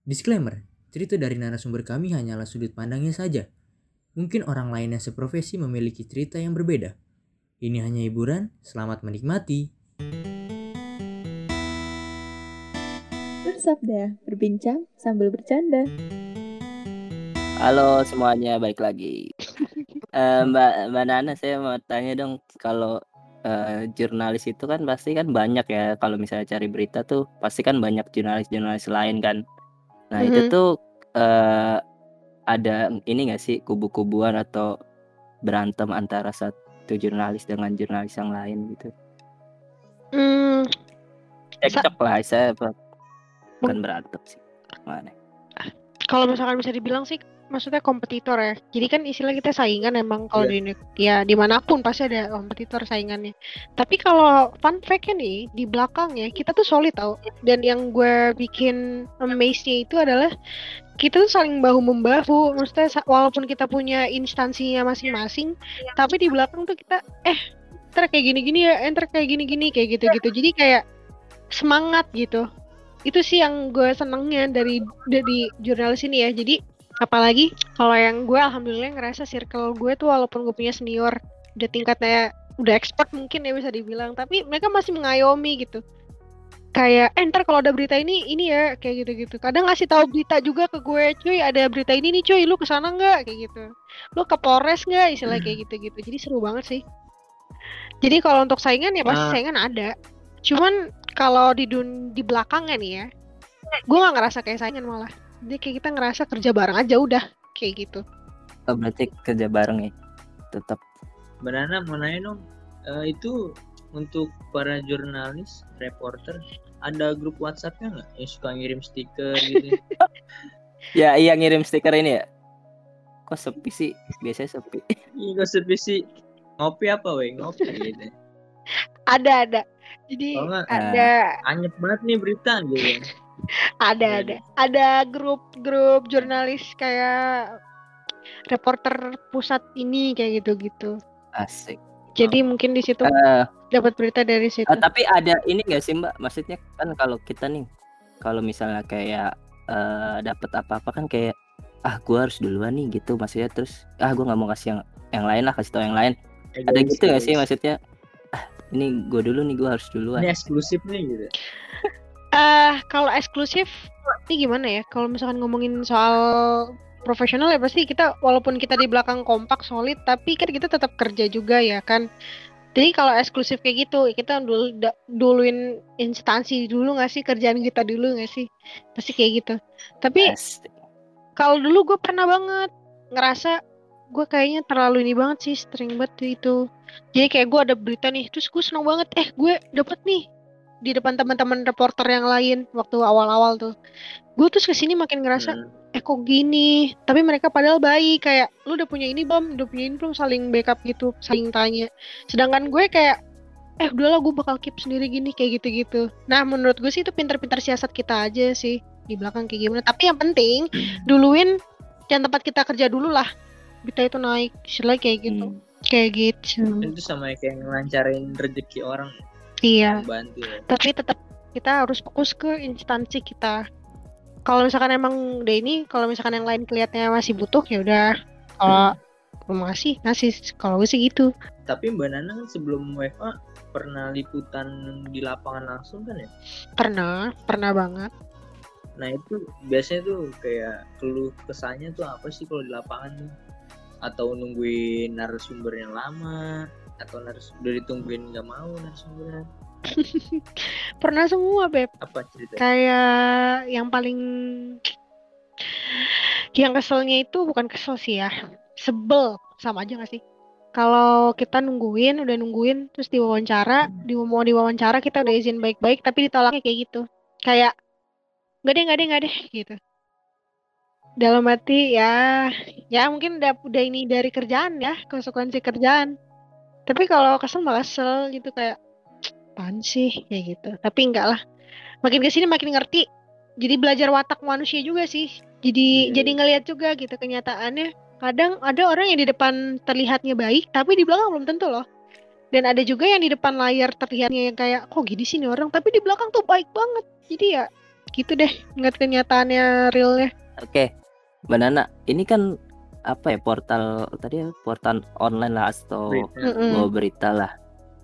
Disclaimer, cerita dari narasumber kami hanyalah sudut pandangnya saja. Mungkin orang lain yang seprofesi memiliki cerita yang berbeda. Ini hanya hiburan, selamat menikmati. Bersabda, berbincang sambil bercanda. Halo semuanya, balik lagi. Eh, Mbak Mbak Nana, saya mau tanya dong, kalau eh, jurnalis itu kan pasti kan banyak ya, kalau misalnya cari berita tuh pasti kan banyak jurnalis-jurnalis lain kan. Nah itu Mhm. tuh eh, ada ini nggak sih kubu-kubuan atau berantem antara satu jurnalis dengan jurnalis yang lain gitu? Hmm, Sa- Cekcok lah, saya bu- bukan berantem sih. Mana? kalau misalkan bisa dibilang sih maksudnya kompetitor ya. Jadi kan istilah kita saingan emang kalau di Indo- ya di mana pun pasti ada kompetitor saingannya. Tapi kalau fun fact-nya nih di belakang ya kita tuh solid tau. Dan yang gue bikin amaze-nya itu adalah kita tuh saling bahu membahu. Maksudnya walaupun kita punya instansinya masing-masing, tapi di belakang tuh kita eh ntar kayak gini-gini ya, eh, ntar kayak gini-gini kayak gitu-gitu. Jadi kayak semangat gitu. Itu sih yang gue senengnya dari dari jurnalis ini ya. Jadi apalagi kalau yang gue alhamdulillah ngerasa circle gue tuh walaupun gue punya senior udah tingkatnya udah expert mungkin ya bisa dibilang tapi mereka masih mengayomi gitu. Kayak eh ntar kalau ada berita ini ini ya kayak gitu-gitu. Kadang ngasih tahu berita juga ke gue cuy ada berita ini nih cuy lu ke sana nggak? kayak gitu. Lu ke Polres nggak? istilah kayak gitu-gitu. Jadi seru banget sih. Jadi kalau untuk saingan ya pasti Ah. saingan ada. Cuman kalau di dun di belakangnya nih ya gue nggak ngerasa kayak saingan malah jadi kayak kita ngerasa kerja bareng aja udah kayak gitu Oh, berarti kerja bareng ya, tetap. Mbak Nana mau nanya dong, eh, itu untuk para jurnalis, reporter, ada grup WhatsAppnya nggak yang suka ngirim stiker gitu? Ya iya ngirim stiker ini ya. Kok sepi sih? Biasanya sepi. Ih, gak sepi sih. Ngopi apa weh? Ngopi gitu. ada ada jadi nggak, ada Anyep banget nih berita gitu. ada Ada. ada ada grup grup jurnalis kayak reporter pusat ini kayak gitu gitu Asik. jadi mungkin di situ Eh, dapat berita dari situ eh, tapi ada ini gak sih Mbak? Maksudnya kan kalau kita nih, kalau misalnya kayak eh, dapat apa-apa kan kayak ah gua harus duluan nih gitu maksudnya terus ah gua nggak mau kasih yang yang lain lah kasih tau yang lain ada Egois, gitu gak sih egois. maksudnya ini gua dulu nih gua harus duluan. Ini eksklusif nih gitu. eh kalau eksklusif ini gimana ya? Kalau misalkan ngomongin soal profesional ya pasti kita walaupun kita di belakang kompak solid tapi kan kita tetap kerja juga ya kan? Jadi kalau eksklusif kayak gitu kita dulu duluin instansi dulu nggak sih? Kerjaan kita dulu nggak sih? Pasti kayak gitu. Tapi kalau dulu gue pernah banget ngerasa gue kayaknya terlalu ini banget sih sering banget itu. Jadi kayak gue ada berita nih terus gue seneng banget eh gue dapet nih di depan teman-teman reporter yang lain waktu awal-awal tuh. Gue terus ke sini makin ngerasa Hmm. eh kok gini? Tapi mereka padahal baik kayak lu udah punya ini belum? Udah punya ini belum? Saling backup gitu saling tanya. Sedangkan gue kayak eh udahlah gue bakal keep sendiri gini kayak gitu-gitu. Nah menurut gue sih itu pintar-pintar siasat kita aja sih di belakang kayak gimana. Tapi yang penting duluin yang tempat kita kerja dulu lah kita itu naik istilahnya kayak gitu. Hmm. kayak gitu. Itu sama kayak ngelancarin rezeki orang, iya. Bantu ya. tapi tetap kita harus fokus ke instansi kita. Kalau misalkan emang udah ini kalau misalkan yang lain kelihatannya masih butuh ya udah. Kalau masih ngasih kalau gue sih gitu. Tapi Mbak Nana kan sebelum WFA pernah liputan di lapangan langsung kan ya? pernah pernah banget. Nah itu biasanya tuh kayak keluh kesannya tuh apa sih kalau di lapangan tuh? Atau nungguin narasumber yang lama? Atau narasumber udah ditungguin nggak mau narasumbernya? pernah semua beb Apa cerita? kayak yang paling yang keselnya itu bukan kesel sih ya sebel sama aja gak sih kalau kita nungguin udah nungguin terus diwawancara di mau diwawancara kita udah izin baik-baik tapi ditolaknya kayak gitu kayak nggak deh nggak deh nggak deh gitu dalam hati ya. Ya mungkin udah udah ini dari kerjaan ya. Konsekuensi kerjaan. Tapi kalau kesel malah kesel gitu. Kayak apaan sih? Kayak gitu. Tapi enggak lah. Makin ke sini makin ngerti. Jadi belajar watak manusia juga sih. Jadi Iya, jadi ngelihat juga gitu kenyataannya. Kadang ada orang yang di depan terlihatnya baik tapi di belakang belum tentu loh. Dan ada juga yang di depan layar terlihatnya yang kayak kok gini sih nih orang? Tapi di belakang tuh baik banget. Jadi ya gitu deh. Ngeliat kenyataannya realnya Oke, Mbak Nana, ini kan apa ya portal tadi ya, portal online lah atau Berita. Bawa berita lah.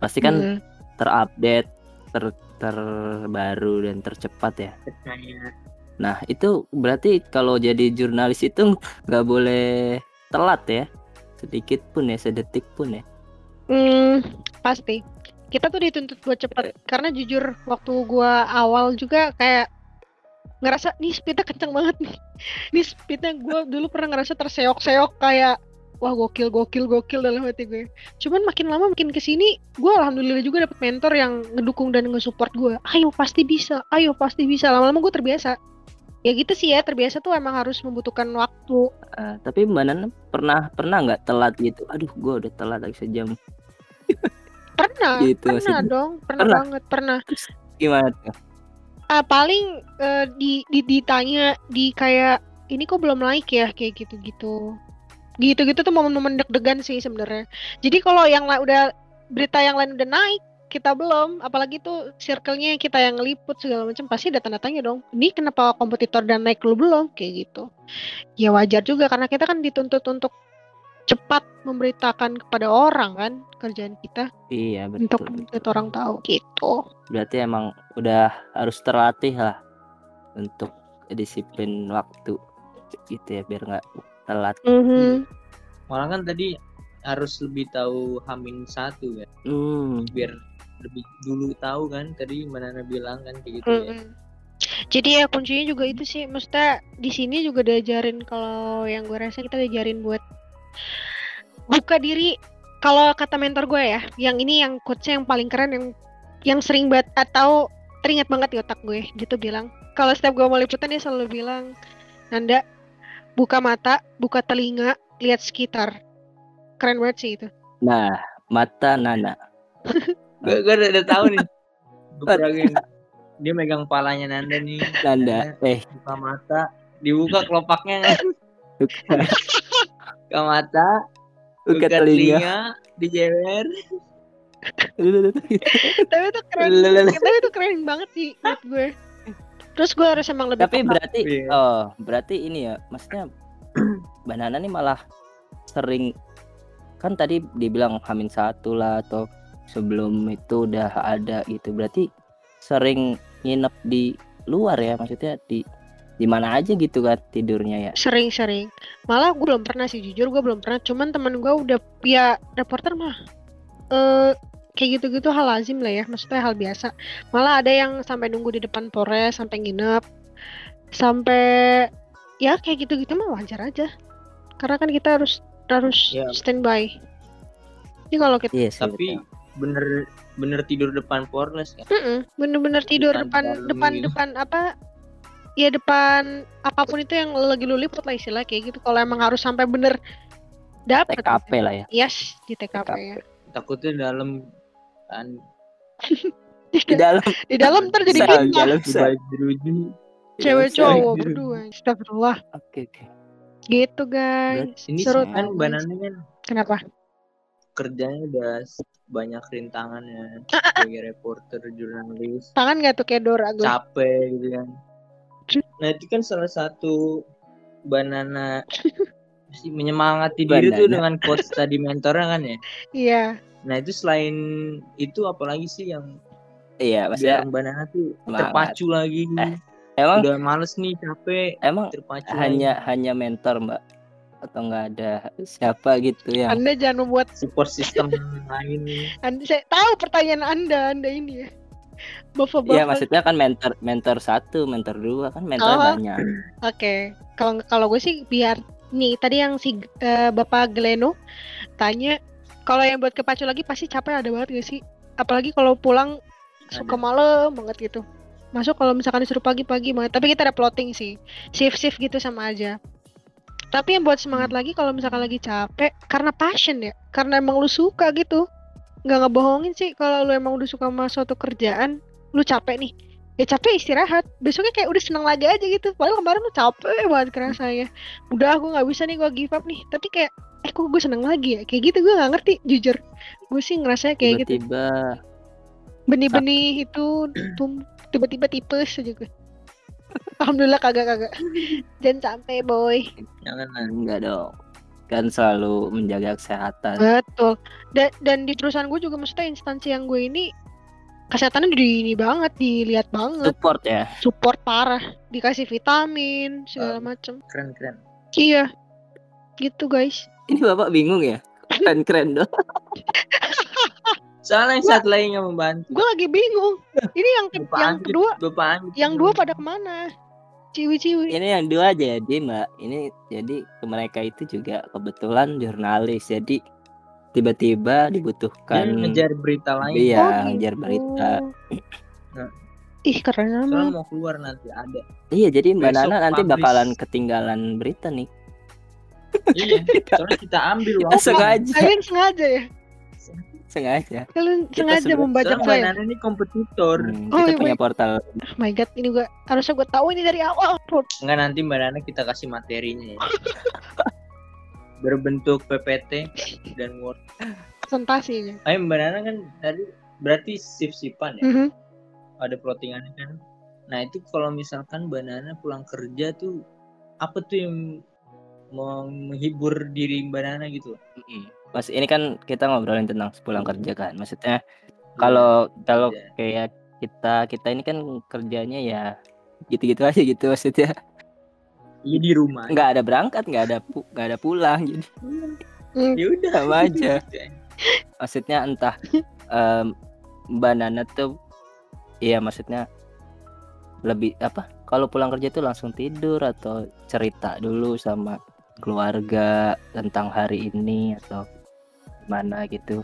Pasti kan Mm. terupdate, ter terbaru dan tercepat ya. Percaya. Nah itu berarti kalau jadi jurnalis itu nggak boleh telat ya, sedikit pun ya, sedetik pun ya. Hmm, pasti. Kita tuh dituntut buat cepet karena jujur waktu gua awal juga kayak ngerasa nih speednya kenceng banget nih. Nih speednya gua dulu pernah ngerasa terseok-seok kayak wah gokil gokil gokil dalam hati gue. Cuman makin lama makin ke sini gue alhamdulillah juga dapet mentor yang ngedukung dan nge-support gue. Ayo pasti bisa, ayo pasti bisa. Lama-lama gue terbiasa. Ya gitu sih ya, terbiasa tuh emang harus membutuhkan waktu. Eh, tapi Mbak Nana pernah pernah nggak telat gitu? Aduh, gua udah telat lagi sejam. Pernah, Gitu pernah maksudnya. dong, pernah, Pernah? banget, pernah. Gimana tuh? Ah, paling eh, di, di ditanya di kayak ini kok belum naik ya kayak gitu-gitu. Gitu-gitu tuh momen-momen deg-degan sih sebenarnya. Jadi kalau yang udah berita yang lain udah naik, kita belum, apalagi tuh circle-nya kita yang ngeliput segala macam pasti ada tanda tanya dong. Ini kenapa kompetitor dan naik lu belum kayak gitu. Ya wajar juga karena kita kan dituntut untuk cepat memberitakan kepada orang kan kerjaan kita Iya untuk betul. orang tahu gitu. Berarti emang udah harus terlatih lah untuk disiplin waktu gitu ya biar nggak telat. Mhm. Malah kan tadi harus lebih tahu Hamin satu ya, Hmm. biar lebih dulu tahu kan. Tadi Mbak Nana bilang kan kayak gitu ya. Mm-mm. Jadi ya kuncinya juga itu sih, maksudnya di sini juga diajarin kalau yang gue rasa kita diajarin buat buka diri. Kalau kata mentor gue ya, yang ini yang quotesnya yang paling keren yang yang sering banget atau teringat banget di otak gue. Dia tuh bilang kalau setiap gue mau liputan dia selalu bilang, Nanda buka mata, buka telinga, lihat sekitar. Keren banget sih itu. Nah, mata Nana. Gue gue udah, udah tahu nih. Dia megang palanya Nanda nih. Nanda. Eh, Buka mata, dibuka kelopaknya kan. buka, Buka mata, buka telinga. dijewer. Tapi itu keren, tapi itu keren banget sih menurut gue. Terus gue harus emang lebih Tapi berarti Iya. oh, berarti ini ya, maksudnya Mbak Nana nih malah sering kan tadi dibilang Hamin satu lah atau sebelum itu udah ada gitu. Berarti sering nginep di luar ya, maksudnya di di mana aja gitu kan tidurnya ya. Sering-sering. Malah gue belum pernah sih jujur gue belum pernah. Cuman temen gue udah ya reporter mah eh kayak gitu-gitu hal lazim lah ya. Maksudnya hal biasa. Malah ada yang sampai nunggu di depan Polres sampai nginep. Sampai ya kayak gitu-gitu mah wajar aja. Karena kan kita harus harus Ya. standby. Ini kalau kita Iya sih. Tapi bener bener tidur depan Porles kan. Mm-mm, bener-bener tidur Depan depan depan gitu. depan apa ya depan apa pun itu yang lagi lu liput lah istilah kayak gitu kalau emang harus sampai bener dapet TKP lah ya. yes di TKP, TKP. ya Takutnya dalam kan. Di, Di dalam. di dalam ntar jadi sel, fitnah. dalam di balik jeruji. cewek Dalam sel. cowok berdua. Astagfirullah. Oke oke. gitu guys. Ini seru kan tau, Mbak guys. Nana kan kenapa? Kerjanya udah banyak rintangannya. Sebagai reporter jurnalis. Tangan gak tuh kayak Dora gue. Capek gitu kan. Nah itu kan salah satu banana menyemangati diri tuh Banana. dengan quotes tadi mentornya kan ya? Iya nah itu selain itu apalagi sih yang Iya, maksudnya biar banana tuh semangat. terpacu lagi. Eh, emang udah males nih capek emang terpacu hanya lagi. hanya mentor mbak? Atau nggak ada siapa gitu ya? Anda jangan membuat support system yang lain. Nih anda saya tahu pertanyaan anda anda ini ya. Bapak-bapak. Iya maksudnya kan mentor mentor satu mentor dua kan mentor Oh. banyak. Oke, kalau kalau gue sih biar nih tadi yang si eh, Bapak Gleno tanya kalau yang buat kepacu lagi pasti capek ada banget gak sih? Apalagi kalau pulang suka malam banget gitu. Masuk kalau misalkan disuruh pagi-pagi banget. Tapi kita ada plotting sih, shift-shift gitu sama aja. Tapi yang buat semangat lagi kalau misalkan lagi capek karena passion ya, karena emang lu suka gitu. Nggak ngebohongin sih kalau lu emang udah suka sama suatu kerjaan, lu capek nih ya capek istirahat besoknya kayak udah seneng lagi aja gitu padahal kemarin tuh capek banget kerasanya udah aku nggak bisa nih gue give up nih tapi kayak eh kok gue seneng lagi ya kayak gitu gue nggak ngerti jujur gue sih ngerasa kayak gitu tiba-tiba benih-benih itu tiba-tiba tipes aja gue Alhamdulillah kagak kagak. Jangan sampai boy. Jangan lah. Enggak dong. Kan selalu menjaga kesehatan. Betul. Dan dan di perusahaan gue juga maksudnya instansi yang gue ini kesehatannya di ini banget, dilihat banget, Support ya. support parah, dikasih vitamin segala macem. Keren keren. Iya. Gitu guys. Ini Bapak bingung ya? Keren-keren dong. Soalnya yang satu lagi nggak membantu. Gue lagi bingung. Ini yang ke- Bapak yang kedua, Bapak yang dua pada ke mana? Ciwi-ciwi. Ini yang dua jadi Mbak. Ini jadi ke mereka itu juga kebetulan jurnalis. Jadi tiba-tiba Dia dibutuhkan ngejar berita lain. Iya, Oh, ngejar gitu. berita. Nah. Ih keren amat. mau keluar nanti ada. Iya, jadi Mbak Besok Nana nanti publish. bakalan ketinggalan berita nih. Iya. Soalnya kita ambil waktu. sengaja, Kalian sengaja ya? sengaja. Kalian Kita sengaja membajak Mbak saya? Nana ini kompetitor. Hmm, Oh, kita iya, punya portal. Oh my god, ini gue harusnya gue tahu ini dari awal. Enggak nanti Mbak Nana kita kasih materinya ya. Berbentuk PPT dan Word. Presentasinya. Ayo Mbak Nana kan tadi berarti sip-sipan ya. Mhm. Ada plottingannya kan. Nah itu kalau misalkan Mbak Nana pulang kerja tuh apa tuh yang menghibur diri Mbak Nana gitu? Mas ini kan kita ngobrolin tentang pulang kerja kan. Maksudnya kalau kalau Iya. kayak kita kita ini kan kerjanya ya gitu-gitu aja gitu maksudnya Iya di rumah. nggak ada berangkat nggak ada pu- nggak ada pulang jadi Ya udah Sama aja. maksudnya entah em, mbak Nana tuh iya maksudnya lebih apa kalau pulang kerja tuh langsung tidur atau cerita dulu sama keluarga tentang hari ini atau mana gitu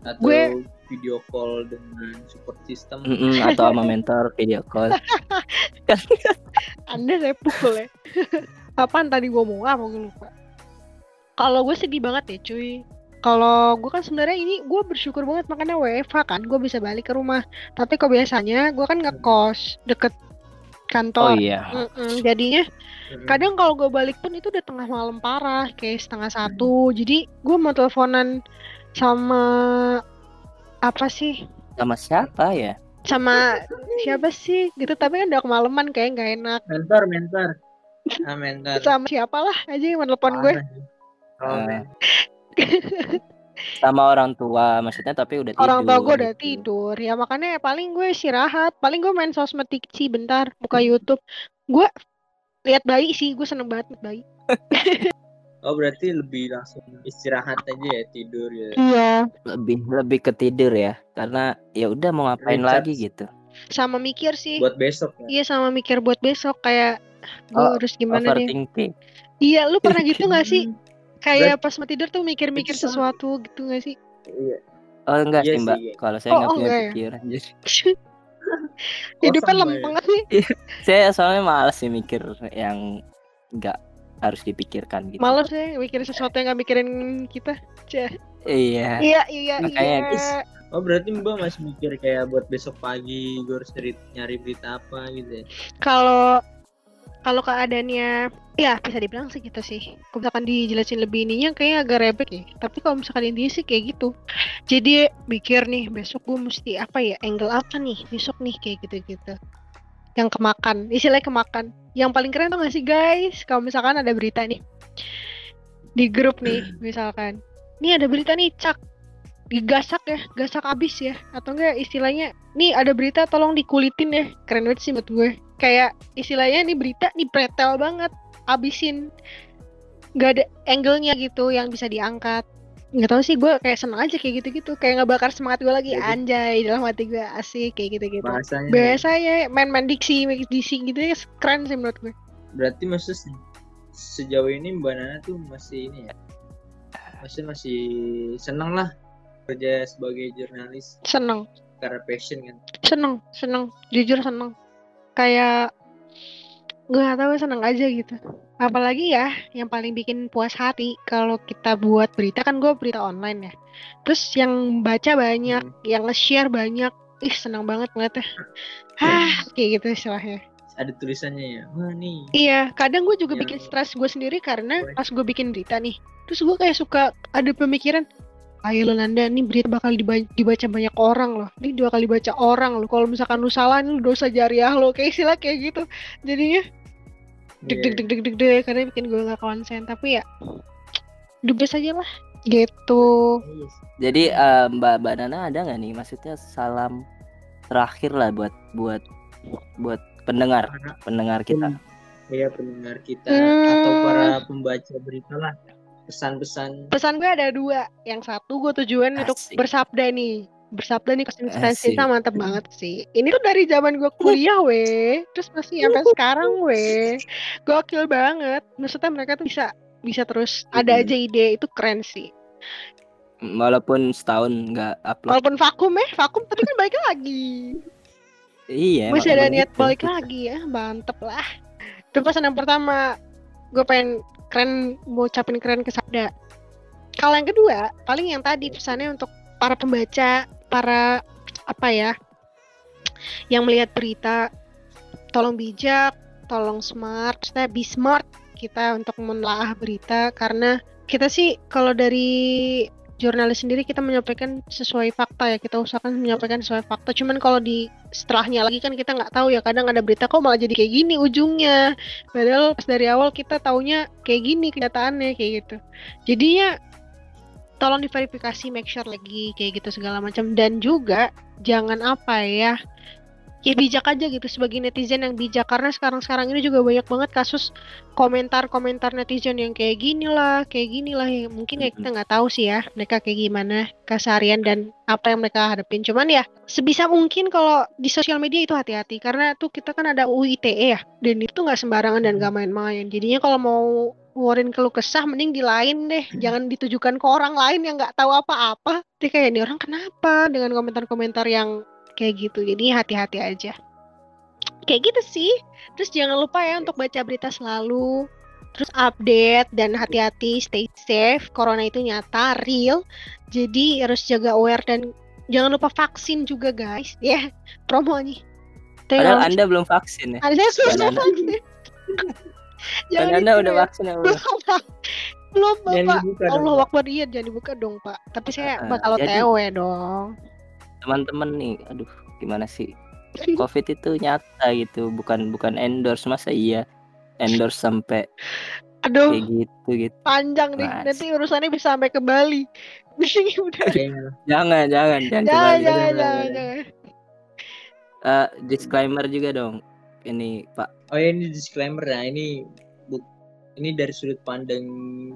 Atau Gue- video call dengan support system. Mm-mm, atau sama mentor video call Anda saya pukul ya. Apaan tadi gue mau apa gue lupa. Kalau gue sedih banget ya cuy. Kalau gue kan sebenarnya ini gue bersyukur banget makanya WFH kan gue bisa balik ke rumah. Tapi kok biasanya gue kan ngekos deket oh kantor. iya Mm-mm, jadinya kadang kalau gue balik pun itu udah tengah malam parah kayak setengah satu. Jadi gue mau teleponan sama apa sih sama siapa ya sama siapa sih gitu tapi kan udah kemalaman kayak nggak enak mentor mentor. Ah mentor. sama siapa lah aja yang telepon gue Oh, men. sama orang tua maksudnya tapi udah tidur orang tua gue udah gitu. tidur. Ya makanya paling gue istirahat. Paling gue main sosmed sih bentar. Buka YouTube. Gue lihat bayi sih. Gue seneng banget bayi. Oh berarti lebih langsung istirahat aja ya tidur ya. iya. Lebih lebih ke tidur ya. Karena ya udah mau ngapain Recharge. lagi gitu. Sama mikir sih. Buat besok ya. iya sama mikir buat besok. Kayak gue Oh, harus gimana overthinking. Iya lu pernah gitu gak sih Kayak pas mau tidur tuh mikir-mikir sesuatu gitu gak sih Iya. oh enggak Iya sih mbak sih. kalau saya Oh, nggak oh, punya enggak ya? pikiran jadi hidupnya lempeng ya. nih saya soalnya malas sih mikir yang nggak harus dipikirkan gitu males ya mikirin sesuatu yang gak mikirin kita Cah. iya iya iya Makanya, iya guys. Oh berarti Mbak masih mikir kayak buat besok pagi gue harus nyari, nyari berita apa gitu ya. kalau kalau keadaannya ya bisa dibilang sih gitu sih. Kalau misalkan dijelasin lebih ininya kayaknya agak rebek ya tapi kalau misalkan intinya sih kayak gitu. Jadi mikir nih besok gue mesti apa ya angle apa nih besok nih kayak gitu-gitu. Yang kemakan istilahnya kemakan. Yang paling keren tuh gak sih guys? Kalau misalkan ada berita nih di grup nih misalkan. Nih ada berita nih cak digasak ya gasak abis ya. Atau enggak istilahnya nih ada berita tolong dikulitin ya. Keren banget sih buat gue. Kayak istilahnya nih berita nih pretel banget abisin. Nggak ada angle-nya gitu yang bisa diangkat. Nggak tahu sih gue kayak seneng aja kayak gitu-gitu. Kayak ngebakar semangat gue lagi. Jadi- anjay dalam hati gue asik kayak gitu-gitu. Bahasanya. Biasanya main-main diksi diksi gitu ya keren sih menurut gue. Berarti maksud se- sejauh ini Mbak Nana tuh masih ini ya. Masih masih seneng lah kerja sebagai jurnalis seneng karena passion kan. seneng seneng jujur seneng kayak gue gak tahu seneng aja gitu apalagi ya yang paling bikin puas hati kalau kita buat berita kan gue berita online ya terus yang baca banyak Hmm. yang nge-share banyak ih seneng banget ngeliatnya ah kayak gitu istilahnya Ada tulisannya ya. Wah nih. iya kadang gue juga Yang- bikin stres gue sendiri karena pas gue bikin berita nih terus gue kayak suka ada pemikiran ayo lo Nanda ini berita bakal diba- dibaca banyak orang loh. Ini dua kali baca orang loh. Kalau misalkan lu salah ini lu dosa jariah lo kayak istilah kayak gitu. Jadinya deg deg deg deg deg deg. Karena bikin gue nggak konsen. Tapi ya dubes aja lah. Gitu. Iya. Jadi eh, Mbak Mbak Nana ada nggak nih? Maksudnya salam terakhir lah buat buat buat pendengar pendengar kita. ya pendengar kita Hmm. atau para pembaca berita lah pesan-pesan. Pesan gue ada dua. Yang satu gue tujuan untuk Asik. bersabda nih. Bersabda nih konsistensi Asik. mantep banget sih. Ini tuh dari zaman gue kuliah weh terus masih sampai sekarang weh gokil banget. Maksudnya mereka tuh bisa bisa terus. Ada aja ide. Itu keren sih. Walaupun setahun nggak upload. walaupun vakum ya vakum tapi kan balik lagi. Iya. masih ada niat gitu. balik lagi ya. Mantep lah. Itu pesan yang pertama. Gue pengen keren mau ucapin keren ke Sabda. Kalau yang kedua paling yang tadi pesannya untuk para pembaca para apa ya yang melihat berita tolong bijak tolong smart kita be smart kita untuk menelaah berita karena kita sih kalau dari jurnalis sendiri kita menyampaikan sesuai fakta ya. Kita usahakan menyampaikan sesuai fakta. Cuman kalau di setelahnya lagi kan kita nggak tahu ya. Kadang ada berita kok malah jadi kayak gini ujungnya? Padahal pas dari awal kita taunya kayak gini kenyataannya kayak gitu. Jadinya tolong diverifikasi make sure lagi kayak gitu segala macam. Dan juga jangan apa ya ya bijak aja gitu sebagai netizen yang bijak. Karena sekarang-sekarang ini juga banyak banget kasus komentar-komentar netizen yang kayak gini lah kayak gini lah. Yang mungkin ya kita nggak tahu sih ya mereka kayak gimana keseharian dan apa yang mereka hadapin. Cuman ya sebisa mungkin kalau di sosial media itu hati-hati. Karena tuh kita kan ada UU ITE ya dan itu nggak sembarangan dan nggak main-main. Jadinya kalau mau ngeluarin keluh kesah mending di lain deh. Jangan ditujukan ke orang lain yang nggak tahu apa-apa. Dia kayak ini orang kenapa? Dengan komentar-komentar yang kayak gitu. Jadi hati-hati aja. Kayak gitu sih. Terus jangan lupa ya untuk baca berita selalu. Terus update dan hati-hati stay safe. Corona itu nyata real. Jadi harus jaga aware dan jangan lupa vaksin juga guys. Ya promo nih Tapi Padahal kalau- Anda belum vaksin ya. saya sudah vaksin. Jangan Anda udah ya. vaksin ya. belum? bapak Allah Pak. Akbar. Iya jangan dibuka dong pak. Tapi saya Ah, bakal jadi- OTW dong Teman-teman nih, aduh gimana sih? Covid itu nyata gitu, bukan bukan endorse masa iya endorse sampai aduh kayak gitu gitu. panjang nih Mas. nanti urusannya bisa sampai ke Bali udah Kayaknya. Jangan, jangan, jangan jangan jangan jangan, jangan jangan. jangan Eh, disclaimer juga dong. Ini Pak. Oh ya ini disclaimer ya ini ini dari sudut pandang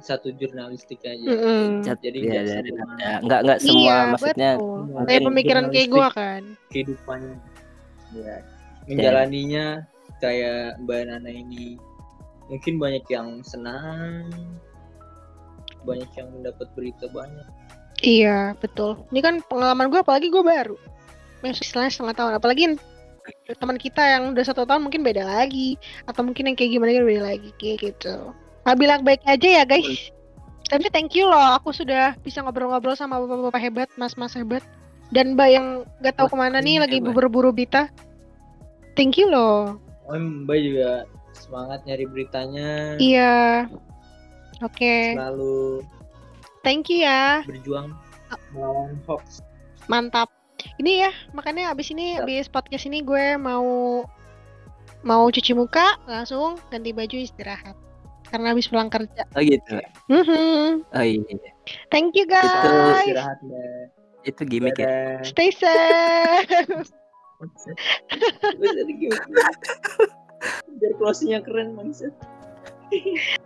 satu jurnalistik aja. Mm-mm. Cat- Jadi ya, dari semua Nanda. Nggak nggak semua iya maksudnya betul kayak pemikiran kayak gue kan. kehidupannya ya menjalaninya kayak Mbak Nana ini. Mungkin banyak yang senang banyak yang mendapat berita banyak. Iya betul. Ini kan pengalaman gue apalagi gue baru. Istilahnya setengah tahun apalagi teman kita yang udah satu tahun mungkin beda lagi. Atau mungkin yang kayak gimana kan beda lagi kayak gitu. Nah, bilang baik aja ya guys. Tapi thank you loh aku sudah bisa ngobrol-ngobrol sama bapak-bapak hebat mas-mas hebat. Dan mbak yang gak tahu ke mana nih lagi berburu berita. Thank you loh. Oh Mbak juga semangat nyari beritanya. Iya. Oke. Selalu thank you ya. berjuang melawan hoax. Mantap ini ya makanya abis ini abis podcast ini gue mau mau cuci muka langsung ganti baju istirahat karena habis pulang kerja oh gitu. Mhm. Oh iya. thank you Itu guys istirahat Mbak Itu gimmick ya. Dadah. stay safe biar closingnya keren maksud